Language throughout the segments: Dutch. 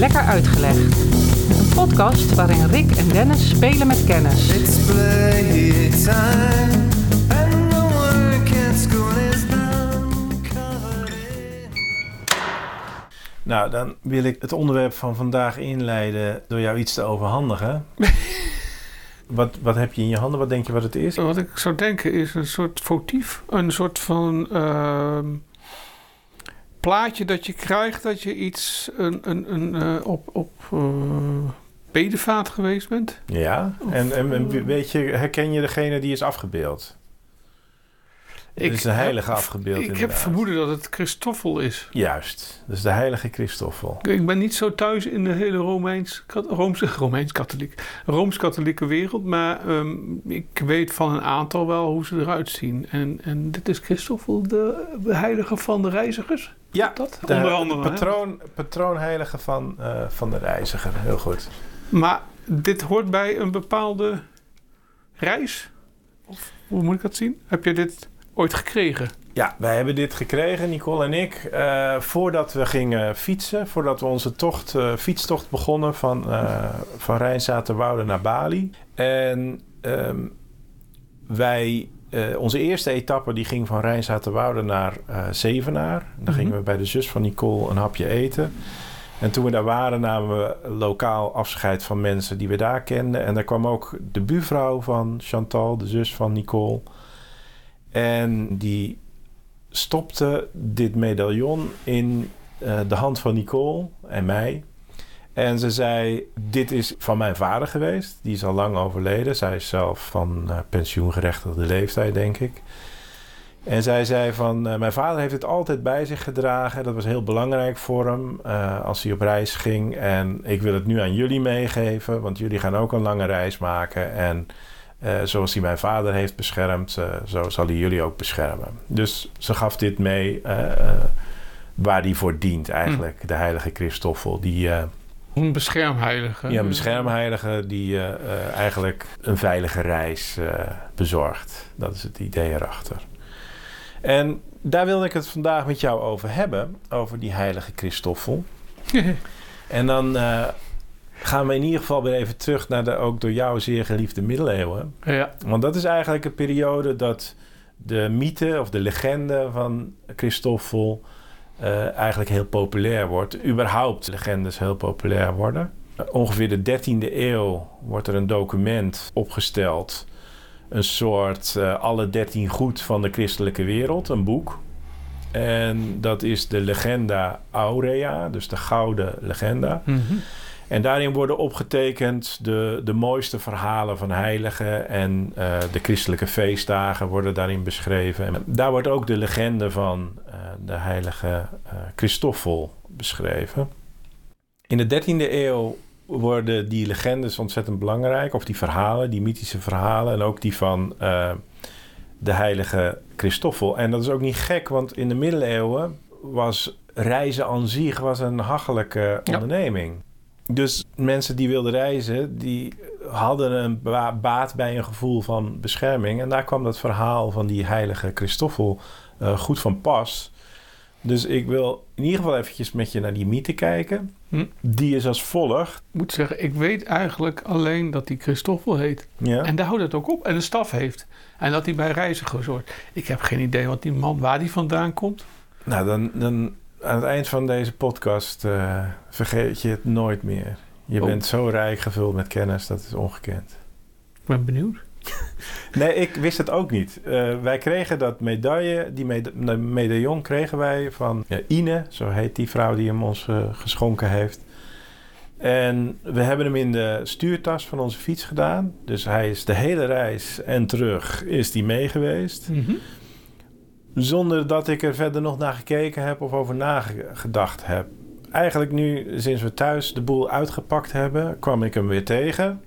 Lekker Uitgelegd. Een podcast waarin Rick en Dennis spelen met kennis. It's playtime, and the work at school is done. Covered in Nou, dan wil ik het onderwerp van vandaag inleiden door jou iets te overhandigen. wat, wat heb je in je handen? Wat denk je wat het is? Wat ik zou denken is een soort votief. Een soort van ehm, plaatje dat je krijgt dat je iets een, een, een, eh, op, op eh, bedevaart geweest bent. Ja, en, en, en weet je, herken je degene die is afgebeeld? Er is een heilige afgebeeld Ik heb vermoeden dat het Christoffel is. Juist, dat is de heilige Christoffel. Ik ben niet zo thuis in de hele Romeins, Rooms-katholieke wereld, maar ehm, ik weet van een aantal wel hoe ze eruit zien. En, en dit is Christoffel, de heilige van de reizigers. Ja, Dat de onder andere. patroon, patroonheilige van, eh, van de reiziger. Heel goed. Maar dit hoort bij een bepaalde reis? Of hoe moet ik dat zien? Heb je dit ooit gekregen? Ja, wij hebben dit gekregen, Nicole en ik, eh, voordat we gingen fietsen. Voordat we onze tocht, eh, fietstocht begonnen van, eh van Rijnzaterwoude naar Bali. En ehm, wij, onze eerste etappe die ging van Rijnzaterwoude naar Zevenaar. Dan gingen we bij de zus van Nicole een hapje eten. En toen we daar waren, namen we lokaal afscheid van mensen die we daar kenden. En daar kwam ook de buurvrouw van Chantal, de zus van Nicole. En die stopte dit medaillon in eh, de hand van Nicole en mij. En ze zei: Dit is van mijn vader geweest. Die is al lang overleden. Zij is zelf van eh, pensioengerechtigde leeftijd, denk ik. En zij zei van, eh, mijn vader heeft het altijd bij zich gedragen. Dat was heel belangrijk voor hem als hij op reis ging. En ik wil het nu aan jullie meegeven, want jullie gaan ook een lange reis maken. En eh, zoals hij mijn vader heeft beschermd, eh, zo zal hij jullie ook beschermen. Dus ze gaf dit mee eh, waar die voor dient eigenlijk. De heilige Christoffel, die... Een beschermheilige. ja, een beschermheilige die eigenlijk een veilige reis bezorgt. Dat is het idee erachter. En daar wilde ik het vandaag met jou over hebben, over die heilige Christoffel. En dan gaan we in ieder geval weer even terug naar de ook door jou zeer geliefde middeleeuwen. ja. Want dat is eigenlijk een periode dat de mythe of de legende van Christoffel eh, eigenlijk heel populair wordt. Überhaupt legendes heel populair worden. Eh, ongeveer de 13e eeuw wordt er een document opgesteld. Een soort eh, alle 13 goed van de christelijke wereld, een boek. En dat is de Legenda Aurea, dus de gouden legenda. Mhm. En daarin worden opgetekend de, de mooiste verhalen van heiligen en eh, de christelijke feestdagen worden daarin beschreven. En daar wordt ook de legende van eh, de heilige eh Christoffel beschreven. In de 13e eeuw worden die legendes ontzettend belangrijk, of die verhalen, die mythische verhalen en ook die van de heilige Christoffel. En dat is ook niet gek, want in de middeleeuwen was reizen aan zich was een hachelijke Ja. Dus mensen die wilden reizen, die hadden een ba- baat bij een gevoel van bescherming. En daar kwam dat verhaal van die heilige Christoffel eh, goed van pas. Dus ik wil in ieder geval eventjes met je naar die mythe kijken. Hm. Die is als volgt. Ik moet zeggen, ik weet eigenlijk alleen dat hij Christoffel heet. Ja. En daar houdt het ook op. En een staf heeft. En dat hij bij reizigers hoort. Ik heb geen idee wat die man, waar die vandaan komt. Nou, dan, dan aan het eind van deze podcast eh, vergeet je het nooit meer. Je Oh. bent zo rijk gevuld met kennis, dat is ongekend. Ik ben benieuwd. Nee, ik wist het ook niet. Eh, wij kregen dat medaille, die meda- medaillon kregen wij van ja, Ine, zo heet die vrouw die hem ons eh, geschonken heeft. En we hebben hem in de stuurtas van onze fiets gedaan. Dus hij is de hele reis en terug is die mee geweest. Mhm. Zonder dat ik er verder nog naar gekeken heb of over nagedacht heb. Eigenlijk nu, sinds we thuis de boel uitgepakt hebben, kwam ik hem weer tegen.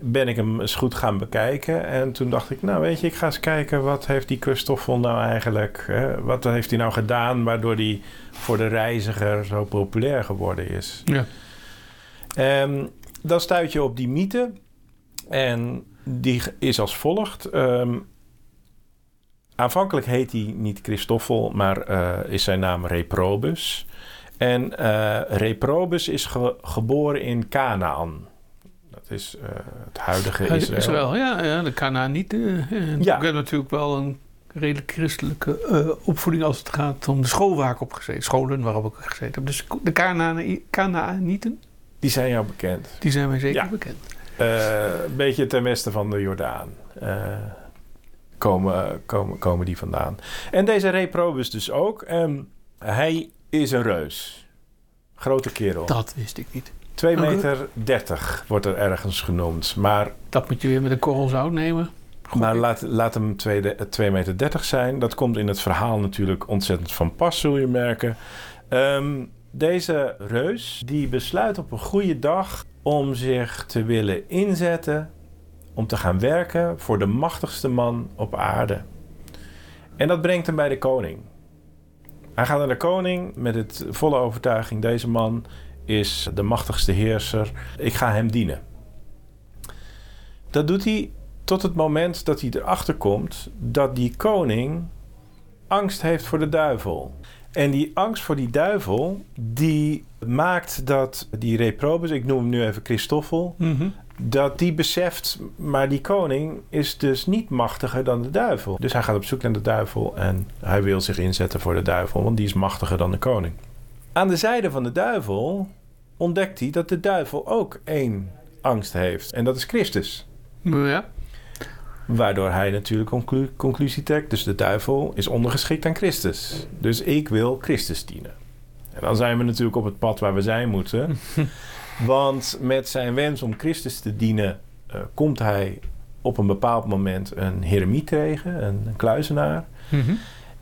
Ben ik hem eens goed gaan bekijken. En toen dacht ik, nou weet je, ik ga eens kijken wat heeft die Christoffel nou eigenlijk... Hè, wat heeft hij nou gedaan waardoor hij voor de reiziger zo populair geworden is. Ja. Ehm, dan stuit je op die mythe. En die is als volgt. Ehm, aanvankelijk heet hij niet Christoffel, maar eh, is zijn naam Reprobus. En eh, Reprobus is ge- geboren in Canaan. Dat is eh, het huidige Israël. Israël, ja, ja, de Canaanieten. Ja. Ik heb natuurlijk wel een redelijk christelijke opvoeding als het gaat om de school waar ik op gezeten scholen waarop ik gezeten heb. Dus de Canaani- Canaanieten, Die zijn jou bekend. die zijn mij zeker Ja. bekend. Een beetje ten westen van de Jordaan. Komen, komen, komen die vandaan. En deze Reprobus dus ook. En hij is een reus. Grote kerel. Dat wist ik niet. 2 Oké. meter 30 wordt er ergens genoemd. Maar, Dat moet je weer met een korrel zout nemen. Maar laat, laat hem 2 meter 30 zijn. Dat komt in het verhaal natuurlijk ontzettend van pas, zul je merken. Ehm, deze reus die besluit op een goede dag om zich te willen inzetten... om te gaan werken voor de machtigste man op aarde. En dat brengt hem bij de koning. Hij gaat naar de koning met het volle overtuiging... deze man is de machtigste heerser. Ik ga hem dienen. Dat doet hij tot het moment dat hij erachter komt dat die koning angst heeft voor de duivel. En die angst voor die duivel, die maakt dat die Reprobus, ik noem hem nu even Christoffel, Mhm. Dat die beseft, maar die koning is dus niet machtiger dan de duivel. Dus hij gaat op zoek naar de duivel en hij wil zich inzetten voor de duivel, want die is machtiger dan de koning. Aan de zijde van de duivel ontdekt hij dat de duivel ook één angst heeft en dat is Christus. Ja. Waardoor hij natuurlijk conclu- conclusie trekt. Dus de duivel is ondergeschikt aan Christus. Dus ik wil Christus dienen. En dan zijn we natuurlijk op het pad waar we zijn moeten. Want met zijn wens om Christus te dienen... eh, komt hij op een bepaald moment een heremiet tegen. Een, een kluizenaar. Mhm.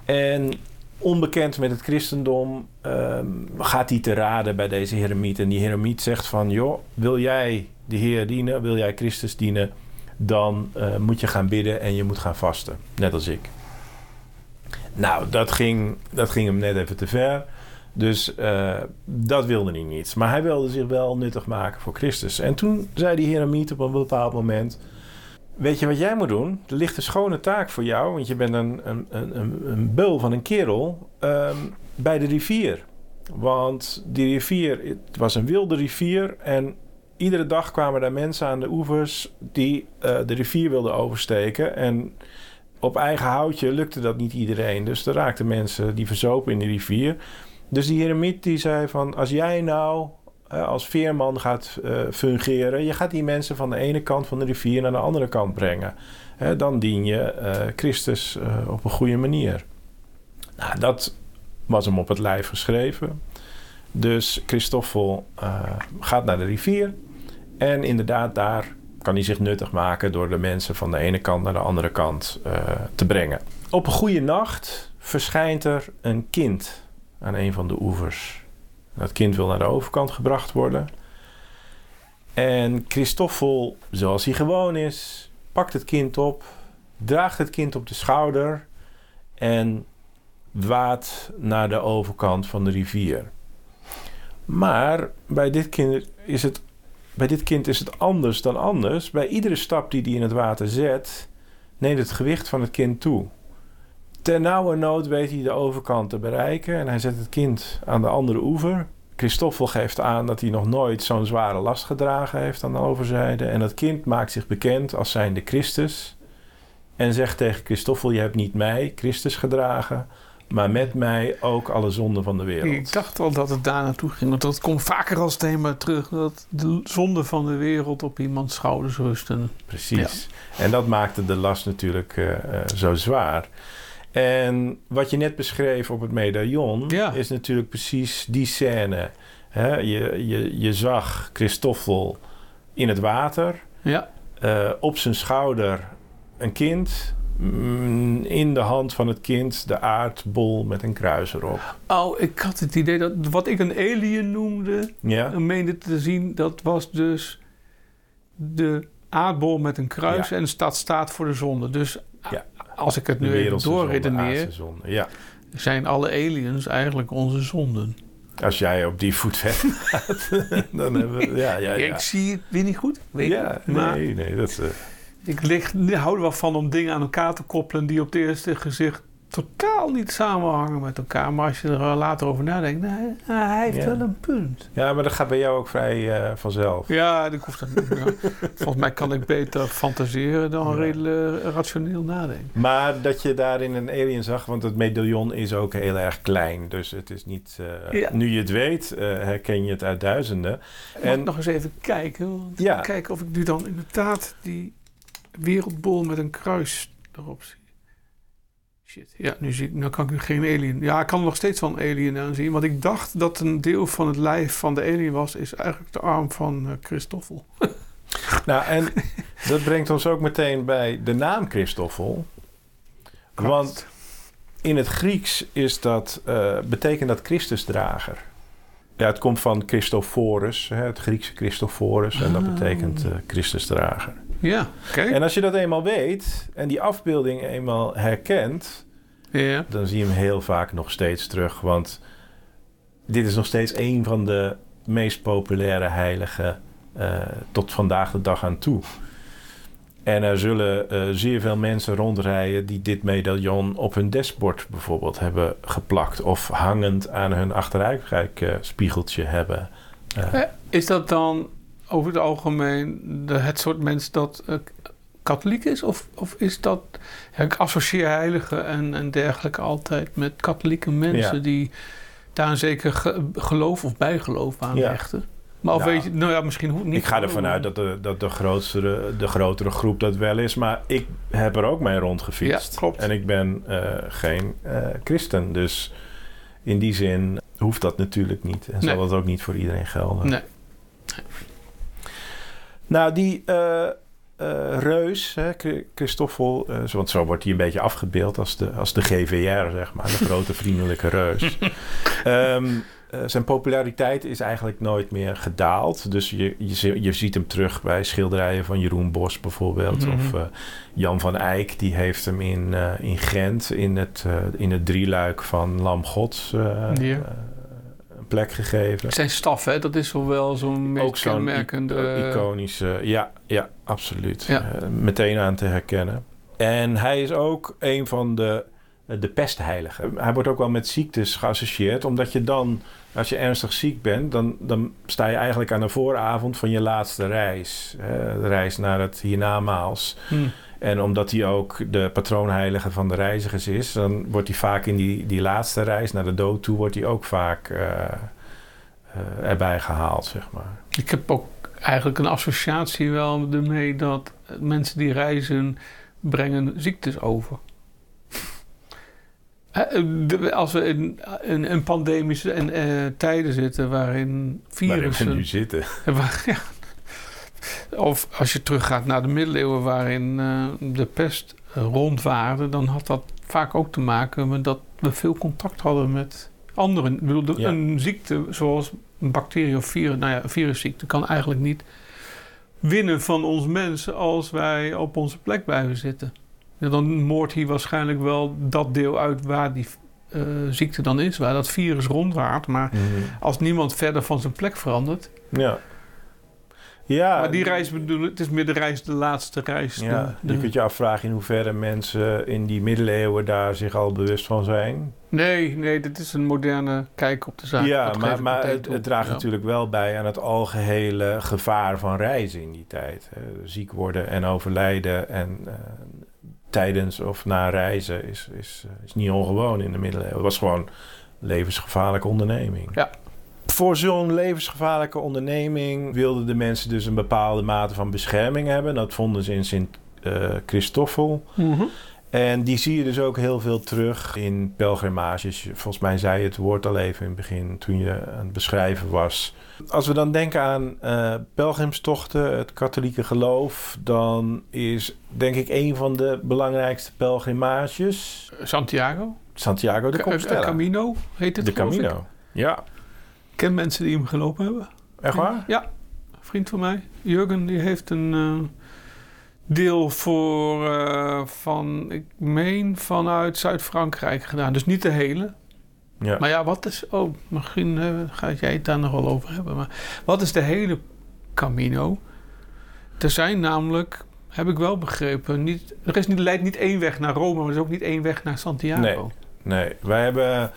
En onbekend met het christendom ehm, gaat hij te raden bij deze heremiet. En die heremiet zegt van... joh, wil jij de Heer dienen? Wil jij Christus dienen? Dan eh, moet je gaan bidden en je moet gaan vasten. Net als ik. Nou, dat ging, dat ging hem net even te ver. Dus eh, dat wilde hij niet. Maar hij wilde zich wel nuttig maken voor Christus. En toen zei die heremiet op een bepaald moment... Weet je wat jij moet doen? Er ligt een schone taak voor jou, want je bent een, een, een, een, beul van een kerel ehm, bij de rivier. Want die rivier, het was een wilde rivier en iedere dag kwamen daar mensen aan de oevers die eh, de rivier wilden oversteken. En op eigen houtje lukte dat niet iedereen. Dus er raakten mensen die verzopen in de rivier. Dus die heremiet die zei van, als jij nou als veerman gaat eh, fungeren. Je gaat die mensen van de ene kant van de rivier naar de andere kant brengen. Dan dien je eh, Christus eh, op een goede manier. Nou, dat was hem op het lijf geschreven. Dus Christoffel gaat naar de rivier. En inderdaad, daar kan hij zich nuttig maken door de mensen van de ene kant naar de andere kant te brengen. Op een goede nacht verschijnt er een kind aan een van de oevers. Dat kind wil naar de overkant gebracht worden. En Christoffel, zoals hij gewoon is, pakt het kind op, draagt het kind op de schouder en waat naar de overkant van de rivier. Maar bij dit kind is het, bij dit kind is het anders dan anders. Bij iedere stap die hij in het water zet, neemt het gewicht van het kind toe. Ter nauwe nood weet hij de overkant te bereiken en hij zet het kind aan de andere oever. Christoffel geeft aan dat hij nog nooit zo'n zware last gedragen heeft aan de overzijde. En dat kind maakt zich bekend als zijnde Christus. En zegt tegen Christoffel, je hebt niet mij, Christus, gedragen, maar met mij ook alle zonden van de wereld. Ik dacht wel dat het daar naartoe ging. Want dat komt vaker als thema terug. Dat de zonde van de wereld op iemands schouders rusten. Precies. En dat maakte de last natuurlijk eh, eh, zo zwaar. En wat je net beschreef op het medaillon Ja. is natuurlijk precies die scène. Je, je, je zag Christoffel in het water, Ja, eh, op zijn schouder een kind, mm, in de hand van het kind de aardbol met een kruis erop. Oh, ik had het idee dat wat ik een alien noemde, Ja, en meende te zien, dat was dus de aardbol met een kruis Ja. en staat staat voor de zonde. Dus Ja. Als ik het nu even doorredeneer, zonde. Ja. zijn alle aliens eigenlijk onze zonden. Als jij op die voet verder gaat, dan hebben we... Ja, ja, ja. Ik zie het weer niet goed, weet ja, ik. Maar nee, nee, dat... eh, ik lig, hou er wel van om dingen aan elkaar te koppelen die op het eerste gezicht totaal niet samenhangen met elkaar. Maar als je er eh, later over nadenkt, nou, eh, hij heeft Ja. wel een punt. Ja, maar dat gaat bij jou ook vrij eh, vanzelf. Ja, ik hoef dat niet. Volgens mij kan ik beter fantaseren dan Ja. redelijk rationeel nadenken. Maar dat je daarin een alien zag, want het medaillon is ook heel erg klein. Dus het is niet... eh, Ja. Nu je het weet, eh, herken je het uit duizenden. En En nog eens even kijken. Want. Kijken of ik nu dan inderdaad die wereldbol met een kruis erop zie. Shit, ja, nu, zie ik, nu kan ik geen alien. Ja, ik kan er nog steeds wel een alien aan zien. Want ik dacht dat een deel van het lijf van de alien was, is eigenlijk de arm van eh, Christoffel. Nou, en dat brengt ons ook meteen bij de naam Christoffel. Want in het Grieks is dat, eh, betekent dat Christusdrager. Ja, het komt van Christophorus, hè, het Griekse Christophorus. En dat Ah. betekent eh, Christusdrager. Ja, oké. En als je dat eenmaal weet en die afbeelding eenmaal herkent... Ja. dan zie je hem heel vaak nog steeds terug. Want dit is nog steeds een van de meest populaire heiligen eh, tot vandaag de dag aan toe. En er zullen eh, zeer veel mensen rondrijden die dit medaillon op hun dashboard bijvoorbeeld hebben geplakt. Of hangend aan hun achteruitkijkspiegeltje hebben. Eh, Is dat dan over het algemeen de, het soort mens dat katholiek is? Of, of is dat... Ja, ik associeer heiligen en, en dergelijke altijd met katholieke mensen... Ja. die daar een zeker ge- geloof of bijgeloof aan Ja. hechten. Maar of Nou, weet je... Nou ja, misschien hoeft niet... Ik ga ervan uit dat de, dat de, grootste, de grotere groep dat wel is. Maar ik heb er ook mee rondgefietst. Ja, klopt. En ik ben eh, geen eh, christen. Dus in die zin hoeft dat natuurlijk niet. En zal dat ook niet voor iedereen gelden. Nee. Nou, die eh, eh, reus, hè, Chri- Christoffel... eh, want zo wordt hij een beetje afgebeeld als de, als de GVR, zeg maar. De grote vriendelijke reus. Ehm, eh, zijn populariteit is eigenlijk nooit meer gedaald. Dus je, je, je ziet hem terug bij schilderijen van Jeroen Bos bijvoorbeeld. Mhm. Of Jan van Eyck, die heeft hem in, in Gent... In het, in het drieluik van Lam Gods plek gegeven. Zijn staf, hè? Dat is wel zo'n meest Ook zo'n kenmerkende... iconische, ja, ja, absoluut. Ja. Eh, meteen aan te herkennen. En hij is ook een van de, de pestheiligen. Hij wordt ook wel met ziektes geassocieerd, omdat je dan, als je ernstig ziek bent, dan, dan sta je eigenlijk aan de vooravond van je laatste reis. hè, de reis naar het hiernamaals. Hm. En omdat hij ook de patroonheilige van de reizigers is, dan wordt hij vaak in die, die laatste reis naar de dood toe, wordt hij ook vaak eh, eh, erbij gehaald, zeg maar. Ik heb ook eigenlijk een associatie wel ermee dat mensen die reizen brengen ziektes over. Eh, Als we in, in, in pandemische en, tijden zitten waarin Waarin we virussen... nu zitten. waar- ja. Of als je teruggaat naar de middeleeuwen waarin eh, de pest eh, rondwaarde... dan had dat vaak ook te maken met dat we veel contact hadden met anderen. Ik bedoel, de- Ja. een ziekte zoals een bacterie of virus... nou ja, een virusziekte kan eigenlijk niet winnen van ons mensen... als wij op onze plek blijven zitten. Ja, dan moordt hij waarschijnlijk wel dat deel uit waar die eh, ziekte dan is... waar dat virus rondwaart. Maar als niemand verder van zijn plek verandert... Ja. Ja, Maar die reis bedoel ik, het is meer de reis, de laatste reis. Ja, de- je kunt je afvragen in hoeverre mensen in die middeleeuwen daar zich al bewust van zijn. Nee, nee, dit is een moderne kijk op de zaak. ja, Dat maar, maar het, draagt Ja. natuurlijk wel bij aan het algehele gevaar van reizen in die tijd. ziek worden en overlijden en eh, tijdens of na reizen is, is, eh, is niet ongewoon in de middeleeuwen. Het was gewoon een levensgevaarlijke onderneming. Ja. Voor zo'n levensgevaarlijke onderneming wilden de mensen dus een bepaalde mate van bescherming hebben. Dat vonden ze in Sint eh Christoffel. Mhm. En die zie je dus ook heel veel terug in pelgrimages. Volgens mij zei je het woord al even in het begin toen je aan het beschrijven was. Als we dan denken aan eh pelgrimstochten, het katholieke geloof, dan is denk ik een van de belangrijkste pelgrimages Santiago. Santiago de Ca- Compostela. Camino heet het de ik. Camino. Ja, ken mensen die hem gelopen hebben. echt waar? Ja, een vriend van mij. Jurgen, die heeft een eh, deel voor eh, van, ik meen, vanuit Zuid-Frankrijk gedaan. Dus niet de hele. Ja. Maar ja, wat is... Oh, misschien eh, ga jij het daar nog wel over hebben. Maar wat is de hele Camino? Er zijn namelijk heb ik wel begrepen. Niet, er is niet, leidt niet één weg naar Rome, maar er is ook niet één weg naar Santiago. Nee. Nee, wij hebben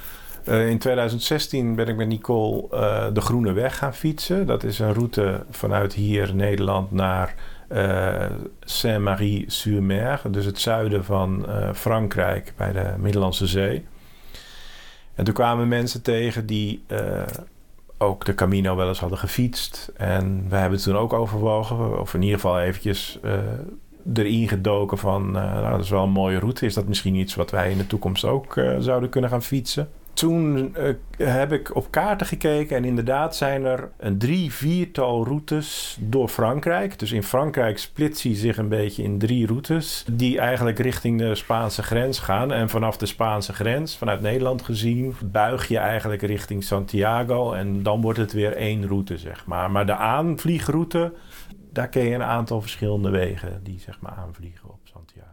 eh, in 2016 ben ik met Nicole eh, de Groene Weg gaan fietsen. Dat is een route vanuit hier Nederland naar eh, Saint-Marie-sur-Mer, dus het zuiden van Frankrijk bij de Middellandse Zee. En toen kwamen mensen tegen die ook de Camino wel eens hadden gefietst. En wij hebben toen ook overwogen, of in ieder geval eventjes erin gedoken van... nou, dat is wel een mooie route. Is dat misschien iets wat wij in de toekomst ook zouden kunnen gaan fietsen? Toen eh, heb ik op kaarten gekeken en inderdaad zijn er een drie, viertal routes door Frankrijk. Dus in Frankrijk splitst hij zich een beetje in drie routes die eigenlijk richting de Spaanse grens gaan. En vanaf de Spaanse grens, vanuit Nederland gezien, buig je eigenlijk richting Santiago en dan wordt het weer één route, zeg maar. Maar de aanvliegroute, daar ken je een aantal verschillende wegen die zeg maar aanvliegen op Santiago.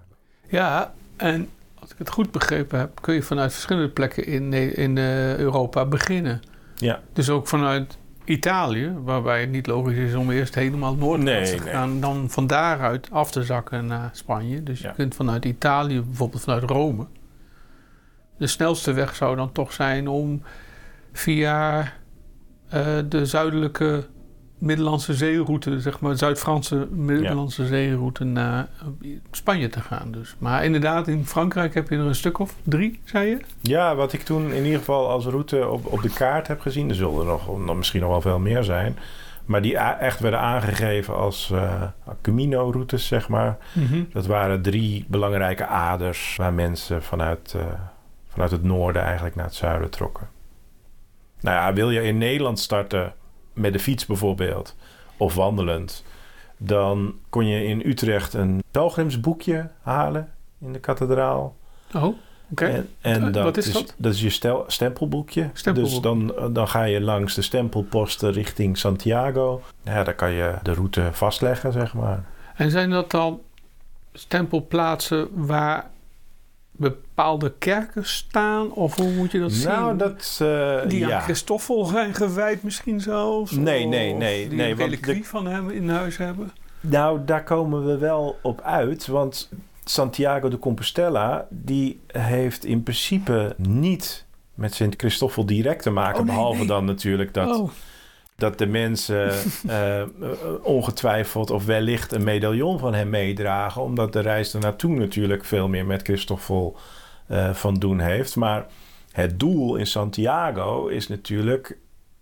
Ja, en als ik het goed begrepen heb, kun je vanuit verschillende plekken in, in eh, Europa beginnen. Ja. Dus ook vanuit Italië, waarbij het niet logisch is om eerst helemaal noordwaarts Nee, te nee. gaan, dan van daaruit af te zakken naar Spanje. Dus je kunt vanuit Italië, bijvoorbeeld vanuit Rome. De snelste weg zou dan toch zijn om via eh, de zuidelijke Middellandse zeeroute, zeg maar, Zuid-Franse Middellandse zeeroute naar Spanje te gaan. Dus. Maar inderdaad, in Frankrijk heb je er een stuk of drie, zei je? Ja, wat ik toen in ieder geval als route op, op de kaart heb gezien, er zullen er nog, nog misschien nog wel veel meer zijn. Maar die echt werden aangegeven als eh Camino-routes, zeg maar. Dat waren drie belangrijke aders waar mensen vanuit, eh, vanuit het noorden eigenlijk naar het zuiden trokken. Nou ja, wil je in Nederland starten met de fiets bijvoorbeeld, of wandelend, dan kon je in Utrecht een pelgrimsboekje halen in de kathedraal. Oh, oké. En, en Eh, dat, wat is is, dat? dat is je stel, stempelboekje. Stempelboek. Dus dan, dan ga je langs de stempelposten richting Santiago. Ja, dan kan je de route vastleggen, zeg maar. En zijn dat dan stempelplaatsen waar bepaalde kerken staan? Of hoe moet je dat zien? Nou, dat... eh, Die ja. aan Christoffel zijn gewijd misschien zelfs? Nee, Of nee, nee, Die nee, een reliquie de- van hem in huis hebben? Nou, daar komen we wel op uit. Want Santiago de Compostela... die heeft in principe niet met Sint Christoffel direct te maken. Oh, nee, behalve nee. dan natuurlijk dat... oh, dat de mensen eh, eh, ongetwijfeld of wellicht een medaillon van hem meedragen. Omdat de reis er naartoe natuurlijk veel meer met Christoffel eh, van doen heeft. Maar het doel in Santiago is natuurlijk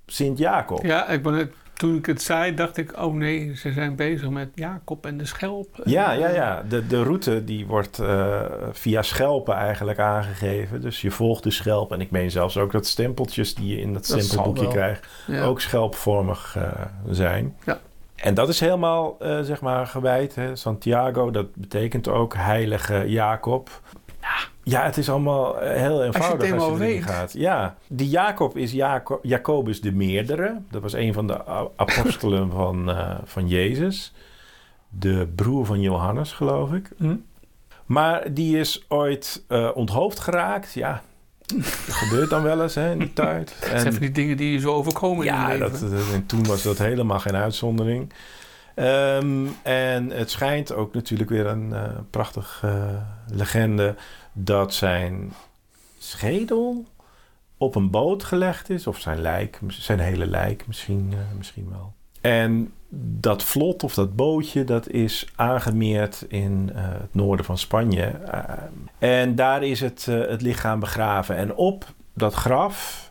Sint-Jacob. ja, ik ben het, toen ik het zei, dacht ik... oh nee, ze zijn bezig met Jacob en de schelp. Ja, ja, ja. De, de route die wordt eh, via schelpen eigenlijk aangegeven. Dus je volgt de schelp. En ik meen zelfs ook dat stempeltjes die je in dat Dat stempelboekje krijgt... Ja. ook schelpvormig eh, zijn. Ja. En dat is helemaal, eh, zeg maar, gewijd. Hè? Santiago, dat betekent ook heilige Jacob. Ja, het is allemaal eh, heel eenvoudig als je, erin weet. gaat. Ja, die Jacob is Jaco- Jacobus de Meerdere. Dat was een van de apostelen van, eh, van Jezus. De broer van Johannes, geloof ik. Hm? Maar die is ooit eh, onthoofd geraakt. Ja, dat gebeurt dan wel eens hè, in die tijd. Dat zijn van die dingen die je zo overkomen in Ja, je dat, leven. dat- en toen was dat helemaal geen uitzondering. Ehm, en het schijnt ook natuurlijk weer een eh prachtig eh, legende dat zijn schedel op een boot gelegd is, of zijn lijk, zijn hele lijk misschien, eh, misschien wel. En dat vlot of dat bootje, dat is aangemeerd in eh, het noorden van Spanje. Eh, en daar is het, het lichaam begraven. En op dat graf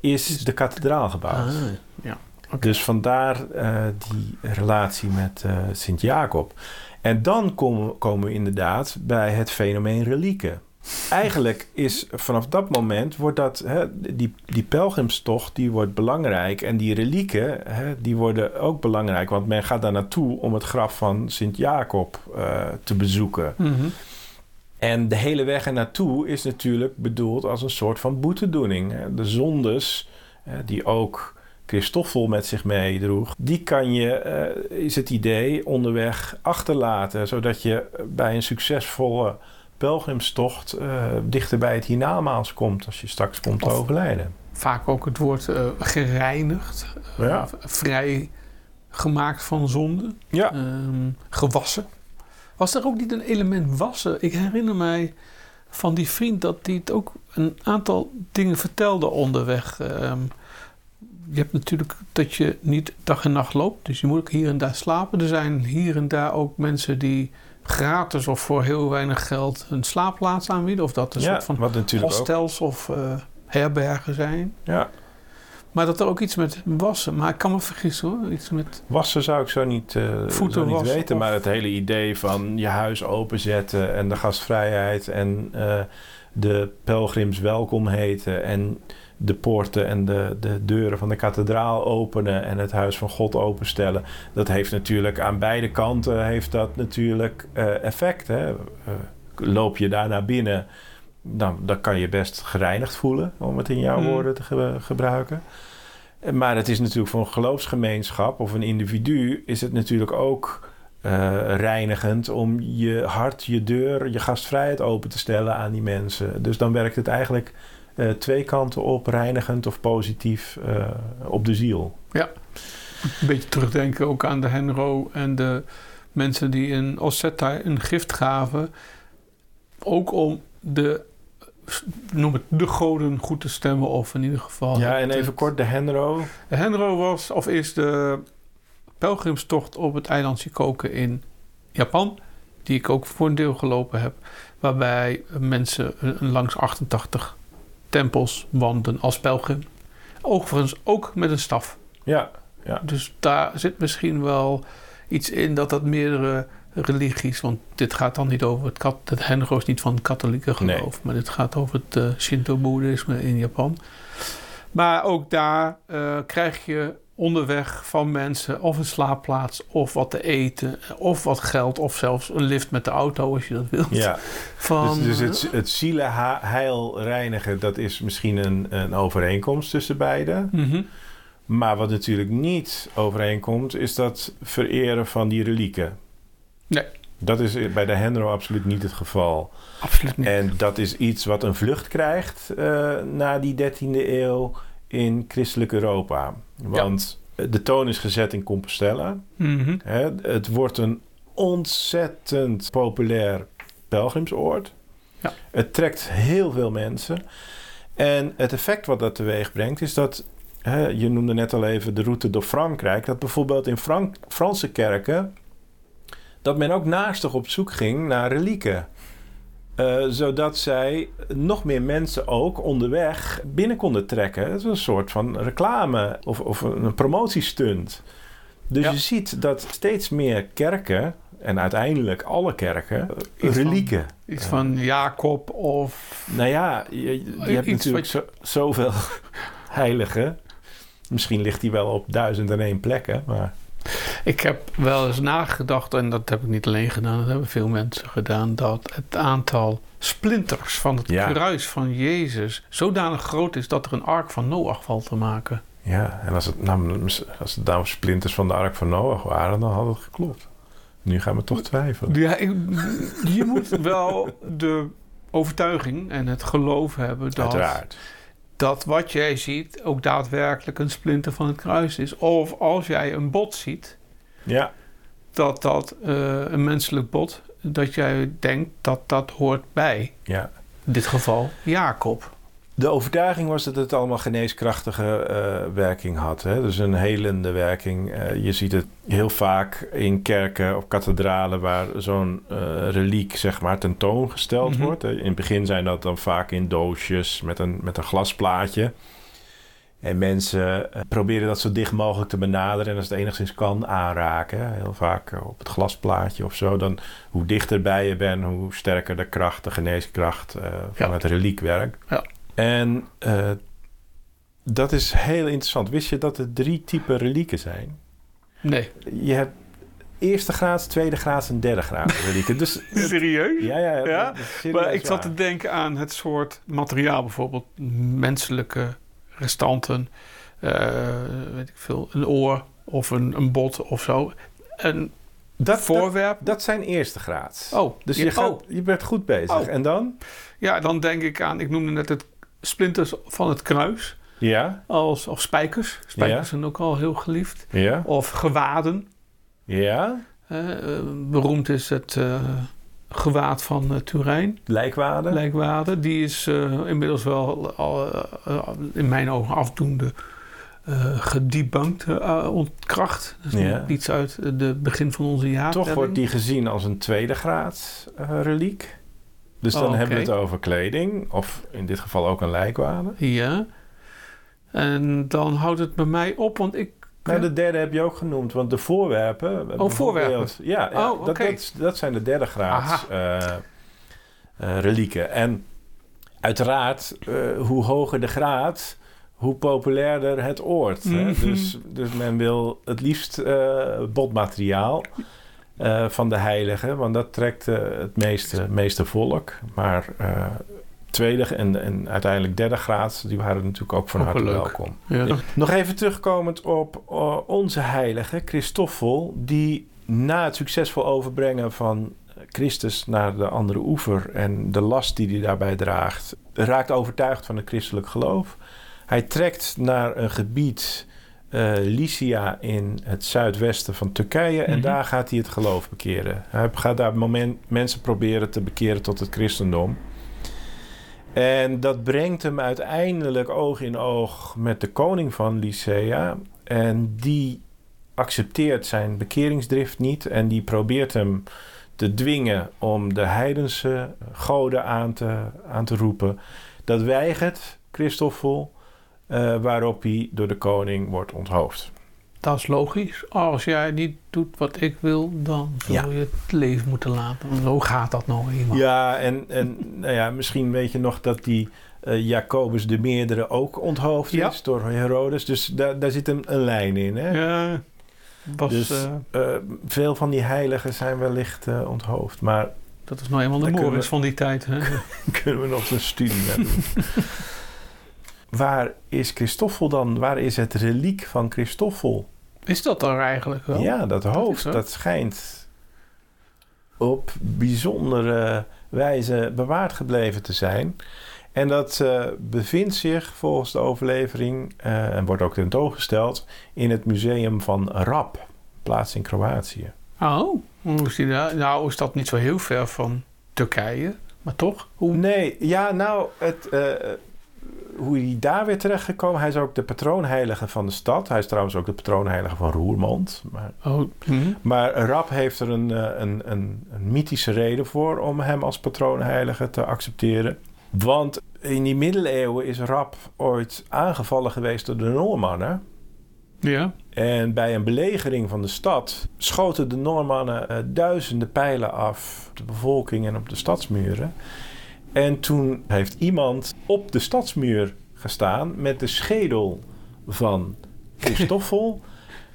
is de kathedraal gebouwd. Ah, ja. Dus vandaar die relatie met Sint-Jacob. En dan komen, komen we inderdaad bij het fenomeen relieken. Eigenlijk is vanaf dat moment wordt dat, hè, die, die pelgrimstocht die wordt belangrijk. En die relieken hè, die worden ook belangrijk. Want men gaat daar naartoe om het graf van Sint-Jacob eh, te bezoeken. Mhm. En de hele weg er naartoe is natuurlijk bedoeld als een soort van boetedoening. De zondes, die ook Christoffel met zich meedroeg, die kan je, eh, is het idee, onderweg achterlaten. Zodat je bij een succesvolle pelgrimstocht eh, dichter bij het hiernamaals komt als je straks komt te overlijden. Vaak ook het woord eh, gereinigd, Ja. vrij gemaakt van zonde, Ja. ehm, gewassen. Was er ook niet een element wassen? Ik herinner mij van die vriend dat hij het ook een aantal dingen vertelde onderweg. Ehm, je hebt natuurlijk dat je niet dag en nacht loopt, dus je moet ook hier en daar slapen. Er zijn hier en daar ook mensen die gratis of voor heel weinig geld een slaapplaats aanbieden. Of dat een ja, soort van ook. hostels of eh, herbergen zijn. Ja, Maar dat er ook iets met wassen. Maar ik kan me vergissen hoor. Iets met. wassen zou ik zo niet, Voeten zo niet weten. of- Maar het hele idee van je huis openzetten en de gastvrijheid en eh, de pelgrims welkom heten en de poorten en de, de deuren van de kathedraal openen en het huis van God openstellen. Dat heeft natuurlijk aan beide kanten heeft dat natuurlijk eh, effect. Hè? Eh, loop je daar naar binnen, dan, dan kan je best gereinigd voelen, om het in jouw Hmm. woorden te ge- gebruiken. Eh, Maar het is natuurlijk voor een geloofsgemeenschap of een individu is het natuurlijk ook reinigend om je hart, je deur, je gastvrijheid open te stellen aan die mensen. Dus dan werkt het eigenlijk eh, twee kanten op, reinigend of positief eh, op de ziel. Een beetje terugdenken ook aan de Henro en de mensen die in Osseta een gift gaven. Ook om de, noem het, de goden goed te stemmen. Of in ieder geval. ja, en het- even kort de Henro. De Henro was, of is de pelgrimstocht op het eiland Shikoku in Japan. Die ik ook voor een deel gelopen heb. Waarbij mensen eh, langs 88 tempels wandelen als pelgrim. Overigens ook met een staf. Ja, Dus daar zit misschien wel iets in dat dat meerdere religies... want dit gaat dan niet over het, kat, het Henro is niet van het katholieke geloof... maar dit gaat over het eh, Shinto-boeddhisme in Japan. Maar ook daar eh, krijg je onderweg van mensen of een slaapplaats... of wat te eten, of wat geld... of zelfs een lift met de auto als je dat wilt. ja. Van, Dus, dus het, het zielenheil reinigen, dat is misschien een, een overeenkomst tussen beiden. Mhm. Maar wat natuurlijk niet overeenkomt, is dat vereren van die relieken. Nee. Dat is bij de Henro absoluut niet het geval. Absoluut niet. En dat is iets wat een vlucht krijgt eh, na die 13e eeuw in christelijk Europa. Want de toon is gezet in Compostela. Mhm. Hè. Het wordt een ontzettend populair pelgrimsoord. Ja. Het trekt heel veel mensen. En het effect wat dat teweeg brengt is dat... Hè, je noemde net al even de route door Frankrijk. Dat bijvoorbeeld in Frank Franse kerken... dat men ook naastig op zoek ging naar relieken. Eh, zodat zij nog meer mensen ook onderweg binnen konden trekken. Het is een soort van reclame of, of een promotiestunt. Dus Ja. je ziet dat steeds meer kerken, en uiteindelijk alle kerken, Iets van- relieken. Iets van Jacob of... Nou ja, je, je hebt natuurlijk zo, zoveel heiligen. Misschien ligt die wel op duizend en één plekken. Maar Ik heb wel eens nagedacht, en dat heb ik niet alleen gedaan, dat hebben veel mensen gedaan, dat het aantal splinters van het Ja. kruis van Jezus zodanig groot is dat er een ark van Noach valt te maken. ja, en als het, nou, als het nou splinters van de ark van Noach waren, dan had het geklopt. Nu gaan we toch twijfelen. Ja, ik, je moet wel de overtuiging en het geloof hebben dat, Uiteraard. Dat wat jij ziet ook daadwerkelijk een splinter van het kruis is. Of als jij een bot ziet, Ja, dat dat eh, een menselijk bot, dat jij denkt dat dat hoort bij. ja. In dit geval Jacob. De overtuiging was dat het allemaal geneeskrachtige eh, werking had. Hè? Dus een helende werking. Eh, je ziet het heel vaak in kerken of kathedralen waar zo'n eh, reliek zeg maar tentoongesteld Mhm. wordt. In het begin zijn dat dan vaak in doosjes met een, met een glasplaatje. En mensen proberen dat zo dicht mogelijk te benaderen en als het enigszins kan aanraken. Heel vaak op het glasplaatje of zo. Dan hoe dichterbij je bent, hoe sterker de kracht, de geneeskracht van Ja. het reliekwerk. Ja. En eh, dat is heel interessant. Wist je dat er drie typen relieken zijn? Nee. Je hebt eerste graads, tweede graads en derde graads relieken. Dus Serieus? ja, ja, Ja? serieus Maar ik zat waar. te denken aan het soort materiaal, bijvoorbeeld menselijke restanten, eh, weet ik veel, een oor of een, een bot of zo. Een dat, voorwerp. dat zijn eerste graads. oh, Dus je, gaat, oh, je bent goed bezig. Oh. En dan? ja, dan denk ik aan, ik noemde net het splinters van het kruis, Ja, als, of spijkers. Spijkers Ja. zijn ook al heel geliefd. ja, Of gewaden. ja. Eh, eh, beroemd is het eh, gewaad van eh, Turijn, Lijkwade. Lijkwade. Die is inmiddels wel al, in mijn ogen afdoende eh, ontkracht. Dat is Ja. iets uit het begin van onze jaartelling. Toch wordt die gezien als een tweede graad eh, reliek. Dus dan Oh, hebben we het over kleding. Of in dit geval ook een lijkwade. Ja. En dan houdt het bij mij op, want ik... Nou, de derde heb je ook genoemd, want de voorwerpen. bijvoorbeeld- voorwerpen. Ja, ja Oh, dat, dat, dat zijn de derde graads eh, eh, relieken. En uiteraard, eh, hoe hoger de graad, hoe populairder het oord. hè? Mhm. Dus, dus men wil het liefst eh, botmateriaal eh, van de heilige, want dat trekt eh, het meeste, meeste volk. Maar eh, tweede en, en uiteindelijk derde graad, die waren natuurlijk ook van Ook harte leuk. welkom. Ja. Nog even terugkomend op onze heilige, Christoffel, die na het succesvol overbrengen van Christus naar de andere oever en de last die hij daarbij draagt, raakt overtuigd van het christelijk geloof. Hij trekt naar een gebied, eh, Lycia in het zuidwesten van Turkije, en Mhm. daar gaat hij het geloof bekeren. Hij gaat daar moment, mensen proberen te bekeren tot het christendom. En dat brengt hem uiteindelijk oog in oog met de koning van Lycea. En die accepteert zijn bekeringsdrift niet. En die probeert hem te dwingen om de heidense goden aan te, aan te roepen. Dat weigert Christoffel, eh, waarop hij door de koning wordt onthoofd. Dat is logisch. Als jij niet doet wat ik wil, dan zul Ja. je het leven moeten laten. Zo gaat dat nou eenmaal. Ja, en, en nou ja, misschien weet je nog dat die eh, Jacobus de Meerdere ook onthoofd Ja. is door Herodes. Dus daar, daar zit een, een lijn in. Hè? Ja, was, Dus eh, veel van die heiligen zijn wellicht onthoofd. Maar dat is nou eenmaal de we- van die tijd. Hè? kunnen we nog een studie naar doen. Waar is Christoffel dan? Waar is het reliek van Christoffel? Is dat er eigenlijk wel? Ja, dat hoofd, dat schijnt op bijzondere wijze bewaard gebleven te zijn. En dat eh, bevindt zich volgens de overlevering, eh, en wordt ook tentoongesteld, in het museum van Rab, plaats in Kroatië. Oh, hoe is? Nou is dat niet zo heel ver van Turkije. Maar toch? Hoe? Nee, ja, nou, het, eh, hoe hij daar weer terecht gekomen. Hij is ook de patroonheilige van de stad. Hij is trouwens ook de patroonheilige van Roermond. Maar, Oh, hm. maar Rab heeft er een, eh, een, een, een mythische reden voor om hem als patroonheilige te accepteren. Want in die middeleeuwen is Rab ooit aangevallen geweest door de Noormannen. Ja. En bij een belegering van de stad schoten de Noormannen eh, duizenden pijlen af op de bevolking en op de stadsmuren. En toen heeft iemand op de stadsmuur gestaan met de schedel van Christoffel.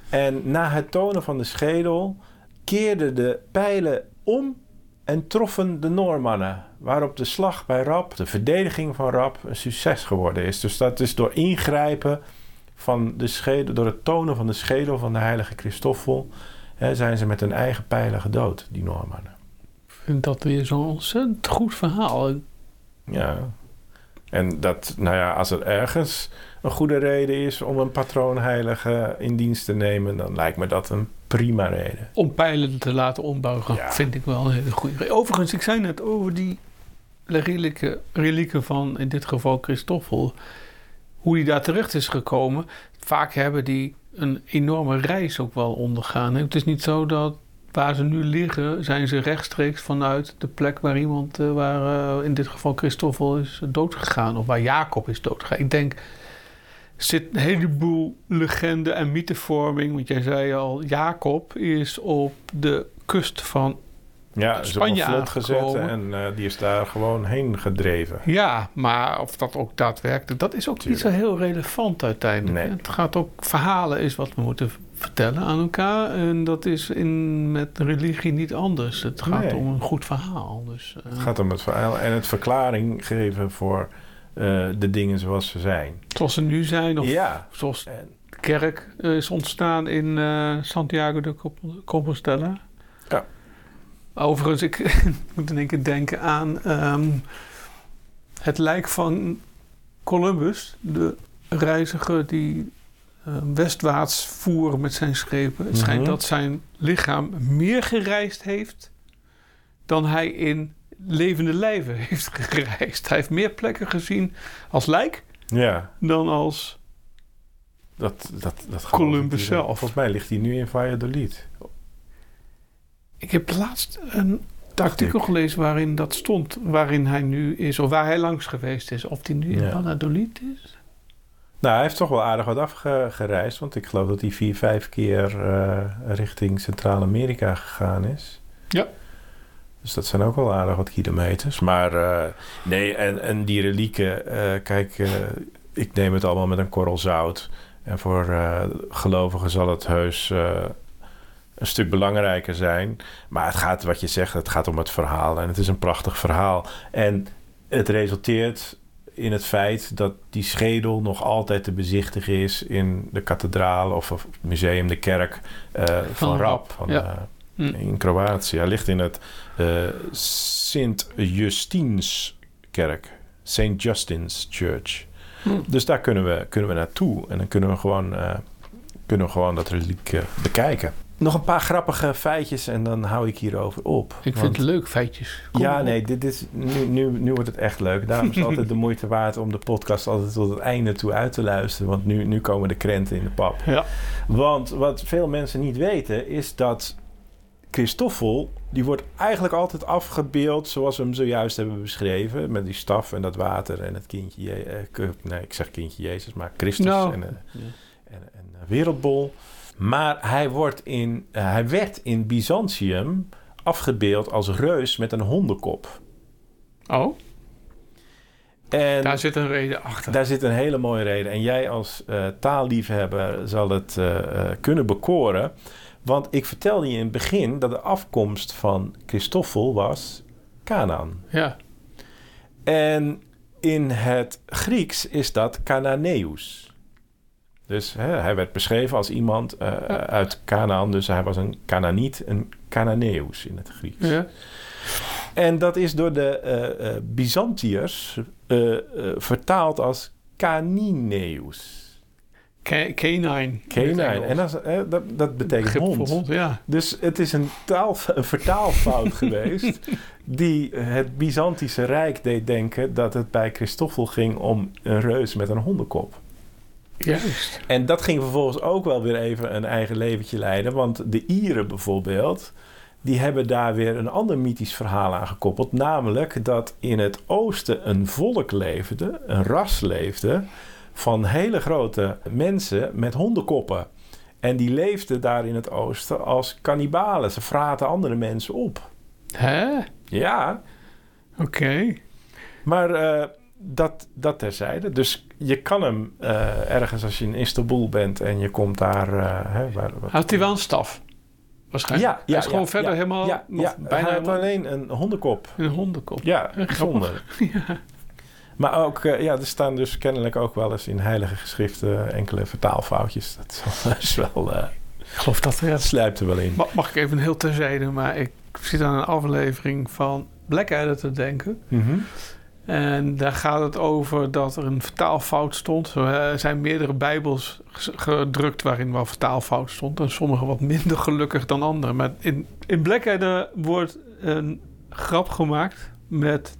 en na het tonen van de schedel keerden de pijlen om en troffen de Noormannen. Waarop de slag bij Rab, de verdediging van Rab, een succes geworden is. Dus dat is door ingrijpen van de schedel, door het tonen van de schedel van de heilige Christoffel, hè, zijn ze met hun eigen pijlen gedood, die Noormannen. Vind dat weer zo'n ontzettend goed verhaal. Ja. En dat, nou ja, als er ergens een goede reden is om een patroonheilige in dienst te nemen, dan lijkt me dat een prima reden. Om pijlen te laten ombuigen, Ja. vind ik wel een hele goede reden. Overigens, ik zei net over die relieken, relieken van, in dit geval Christoffel, hoe die daar terecht is gekomen. Vaak hebben die een enorme reis ook wel ondergaan. Het is niet zo dat waar ze nu liggen, zijn ze rechtstreeks vanuit de plek waar iemand, eh, waar eh, in dit geval Christoffel is doodgegaan, of waar Jacob is doodgegaan. Ik denk, er zit een heleboel legende en mythevorming. Want jij zei al, Jacob is op de kust van Ja, is Spanje een vlot gezet aangekomen. en eh, die is daar gewoon heen gedreven. Ja, maar of dat ook daadwerkelijk, dat is ook niet zo heel relevant uiteindelijk. Nee. Het gaat ook, verhalen is wat we moeten vertellen aan elkaar. En dat is in, met religie niet anders. Het gaat Nee. om een goed verhaal. Dus, eh, Het gaat om het verhaal en het verklaring geven voor eh, de dingen zoals ze zijn. Zoals ze nu zijn, of Ja. zoals de kerk eh, is ontstaan in Santiago de Comp- Compostela. Ja. Overigens, ik moet in één keer denken aan ehm, het lijk van Columbus, de reiziger die westwaarts voer met zijn schepen. Het schijnt Mhm. dat zijn lichaam meer gereisd heeft dan hij in levende lijven heeft gereisd. Hij heeft meer plekken gezien als lijk Ja, dan als dat, dat, dat Columbus zelf. Volgens mij ligt hij nu in Valladolid. Ik heb laatst een artikel ik. gelezen waarin dat stond. Waarin hij nu is, of waar hij langs geweest is. Of hij nu in Ja. Valladolid is. Nou, hij heeft toch wel aardig wat afgereisd. Want ik geloof dat hij vier, vijf keer eh, richting Centraal-Amerika gegaan is. Ja. Dus dat zijn ook wel aardig wat kilometers. Maar eh, nee, en, en die relieken, eh, kijk, ik neem het allemaal met een korrel zout. En voor gelovigen zal het heus een stuk belangrijker zijn. Maar het gaat, wat je zegt, het gaat om het verhaal. En het is een prachtig verhaal. En het resulteert in het feit dat die schedel nog altijd te bezichtigen is in de kathedraal of, of het museum, de kerk eh, van, Rab, Rab. Van, ja. eh, Hm. in Kroatië. Hij ligt in het eh Sint-Justinskerk. St. Justin's Church. Hm. Dus daar kunnen we, kunnen we naartoe. En dan kunnen we gewoon, kunnen we gewoon dat reliek bekijken. Nog een paar grappige feitjes en dan hou ik hierover op. Ik vind het leuk, feitjes. Kom ja, nee, dit is, nu, nu, nu wordt het echt leuk. Daarom is het altijd de moeite waard om de podcast altijd tot het einde toe uit te luisteren. Want nu, nu komen de krenten in de pap. Ja. Want wat veel mensen niet weten is dat Christoffel, die wordt eigenlijk altijd afgebeeld zoals we hem zojuist hebben beschreven. Met die staf en dat water en het kindje, Je- eh, nee ik zeg kindje Jezus, maar Christus Nou. en, eh, en, en eh, wereldbol. Maar hij, wordt in, eh, hij werd in Byzantium afgebeeld als reus met een hondenkop. Oh, En daar zit een reden achter. daar zit een hele mooie reden. En jij als eh, taalliefhebber zal het eh, kunnen bekoren. Want ik vertelde je in het begin dat de afkomst van Christoffel was Canaan. Ja. En in het Grieks is dat Cananeus. Dus hè, hij werd beschreven als iemand eh, uit Canaan. Dus hij was een Canaaniet, een Cananeus in het Grieks. ja. En dat is door de eh, Byzantiërs vertaald als Canineus. Canine. Canine. En dat, dat, dat betekent hond, ja. Dus het is een, taal, een vertaalfout geweest... die het Byzantische Rijk deed denken... dat het bij Christoffel ging om een reus met een hondenkop. Juist. En dat ging vervolgens ook wel weer even een eigen leventje leiden. Want de Ieren bijvoorbeeld, die hebben daar weer een ander mythisch verhaal aan gekoppeld. Namelijk dat in het oosten een volk leefde, een ras leefde... van hele grote mensen met hondenkoppen. En die leefden daar in het oosten als kannibalen. Ze vraten andere mensen op. Hè? Ja, Oké. maar eh, dat, dat terzijde. Dus je kan hem eh, ergens als je in Istanbul bent en je komt daar... eh, hè, waar, wat- Had hij wel een staf? Waarschijnlijk. Ja, ja, Hij is gewoon ja, verder ja, helemaal ja, nog bijna hij had helemaal alleen een hondenkop. een hondenkop. Ja, bijzonder. Ja. Maar ook, eh, ja, er staan dus kennelijk ook wel eens in heilige geschriften enkele vertaalfoutjes. Dat is wel, Ik geloof dat er... sluipt er wel in. Ma- Mag ik even heel terzijde, maar ik zit aan een aflevering van Blackadder te denken. Mhm. En daar gaat het over dat er een vertaalfout stond. Er zijn meerdere bijbels gedrukt waarin wel vertaalfout stond. En sommige wat minder gelukkig dan andere. Maar in, in Blackadder wordt een grap gemaakt met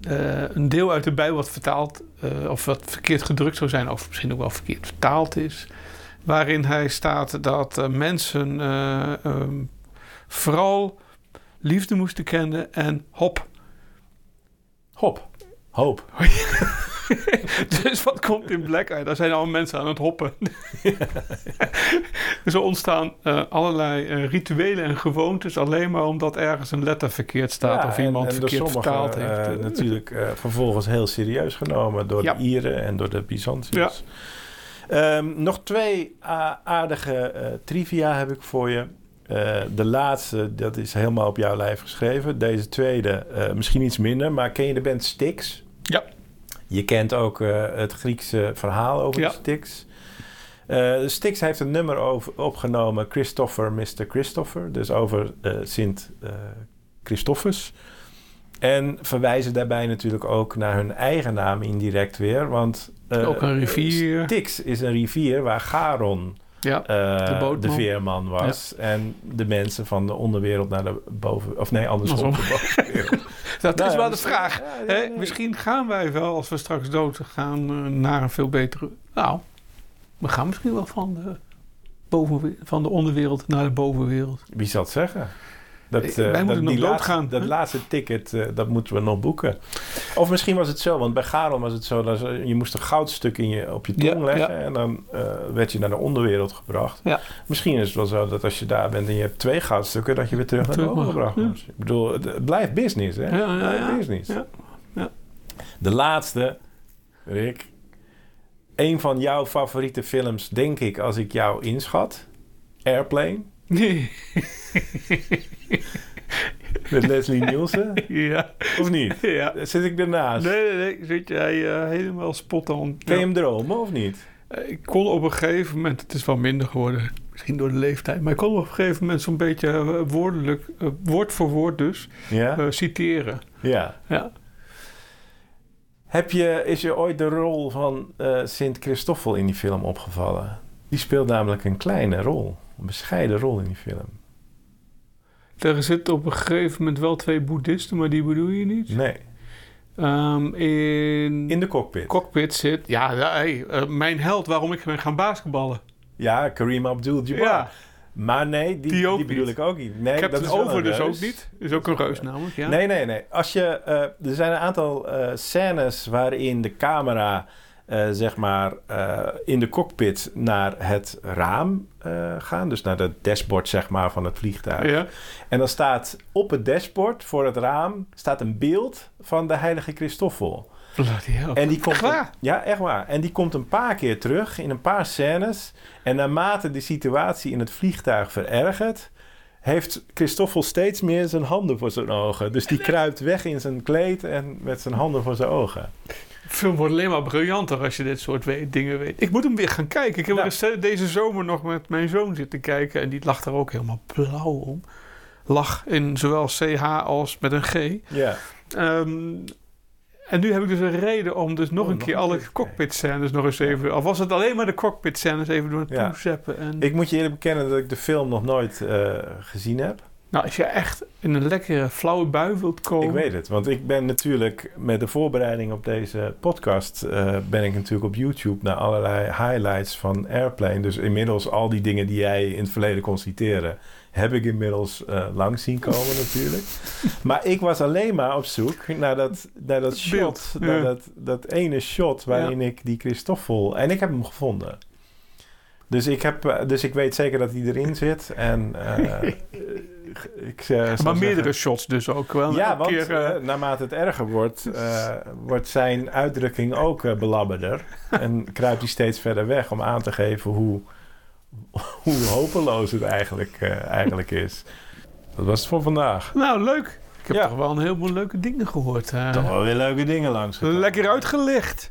eh, een deel uit de bijbel wat vertaald... eh, of wat verkeerd gedrukt zou zijn, of misschien ook wel verkeerd vertaald is. Waarin hij staat dat eh, mensen eh, ehm, vooral liefde moesten kennen en hop. Hop. Hoop. Dus wat komt in Black Eye? Daar zijn allemaal mensen aan het hoppen. Zo ontstaan eh, allerlei eh, rituelen en gewoontes alleen maar omdat ergens een letter verkeerd staat Ja, of iemand en verkeerd sommigen, vertaald heeft. natuurlijk eh, vervolgens heel serieus genomen door Ja. de Ieren en door de Byzantiërs. Ehm, nog twee aardige trivia heb ik voor je. Eh, de laatste, dat is helemaal op jouw lijf geschreven. Deze tweede, eh, misschien iets minder, maar ken je de band Styx? Ja. Je kent ook eh, het Griekse verhaal over Ja. de Styx. Styx heeft een nummer over, opgenomen, Christopher, Mr. Christopher. Dus over eh, Sint eh, Christophus. En verwijzen daarbij natuurlijk ook naar hun eigen naam indirect weer. Want Ook een rivier. Styx is een rivier waar Charon Ja, eh, De veerman was. En de mensen van de onderwereld naar de boven... Of nee, andersom. De bovenwereld. dat Nou is ja, wel de dus- vraag. ja, ja. Misschien gaan wij wel, als we straks dood gaan, eh, naar een veel betere... Nou, we gaan misschien wel van de, boven, van de onderwereld naar de bovenwereld. Wie zal het zeggen? Dat, Eh, eh, wij dat, moeten nog doodgaan, dat laatste ticket, eh, dat moeten we nog boeken. Of misschien was het zo, want bij Charon was het zo... dat je moest een goudstuk in je, op je tong Ja, leggen... ja. en dan werd je naar de onderwereld gebracht. Ja. Misschien is het wel zo dat als je daar bent en je hebt twee goudstukken... dat je weer terug naar de Terug boven mag, gebracht ja. wordt. Ik bedoel, het, blijft business, hè? Ja, blijft business. Ja, ja. De laatste, Rick. Een van jouw favoriete films, denk ik, als ik jou inschat. Airplane. Nee. Met Leslie Nielsen. ja. Of niet? ja. Zit ik ernaast? Nee, nee, nee. Zit jij eh, helemaal spot on. Kun je hem dromen of niet? Eh, Ik kon op een gegeven moment, het is wel minder geworden, misschien door de leeftijd, maar ik kon op een gegeven moment zo'n beetje eh, woordelijk, woord voor woord dus, Ja? citeren. ja. Ja. Heb je, is je ooit de rol van Sint Christoffel in die film opgevallen? Die speelt namelijk een kleine rol. Een bescheiden rol in die film. Er zitten op een gegeven moment wel twee boeddhisten, maar die bedoel je niet. Nee. Ehm, in, In de cockpit. cockpit zit, ja, hey, eh, mijn held waarom ik ben gaan basketballen. ja, Kareem Abdul-Jabbar. Ja, Maar nee, die, Die die, ook bedoel niet. ik ook niet. Nee, ik heb dat is over dus ook niet. Is ook een reus namelijk, ja. Nee, nee, nee. Als je, eh, er zijn een aantal eh, scènes waarin de camera, eh, zeg maar, eh, in de cockpit naar het raam eh gaan. Dus naar het dashboard, zeg maar, van het vliegtuig. Ja. En dan staat op het dashboard, voor het raam, staat een beeld van de heilige Christoffel. En die komt Echt waar? ja, echt waar. En die komt een paar keer terug in een paar scènes. En naarmate de situatie in het vliegtuig verergert, heeft Christoffel steeds meer zijn handen voor zijn ogen. Dus die kruipt weg in zijn kleed en met zijn handen voor zijn ogen. Film wordt alleen maar briljanter als je dit soort we- dingen weet. Ik moet hem weer gaan kijken. Ik heb Nou. recent- deze zomer nog met mijn zoon zitten kijken. En die lag daar ook helemaal blauw om. Lag in zowel CH als met een G. Ja, Ehm, en nu heb ik dus een reden om dus nog Oh, een nog keer een alle cockpit scènes nog eens even... Al was het alleen maar de cockpit scènes even door Ja. zeppen. En, ik moet je eerlijk bekennen dat ik de film nog nooit eh, gezien heb. Nou, als je echt in een lekkere flauwe bui wilt komen... Ik weet het, want ik ben natuurlijk met de voorbereiding op deze podcast... eh, ben ik natuurlijk op YouTube naar allerlei highlights van Airplane. Dus inmiddels al die dingen die jij in het verleden kon citeren... heb ik inmiddels eh langs zien komen natuurlijk. Maar ik was alleen maar op zoek naar dat, naar dat shot. Beeld, Naar ja. dat, dat ene shot waarin ik die Christoffel... En ik heb hem gevonden. Dus ik, heb, eh, dus ik weet zeker dat hij erin zit. En eh, ik, eh, maar zeggen- meerdere shots dus ook wel. ja, want keer, naarmate het erger wordt, wordt zijn uitdrukking ook belabberder. en kruipt hij steeds verder weg om aan te geven hoe, hoe hopeloos het eigenlijk, eigenlijk is. Dat was het voor vandaag. Nou, leuk. Ik heb Ja. toch wel een heleboel leuke dingen gehoord. eh. Toch wel weer leuke dingen langs. lekker uitgelicht.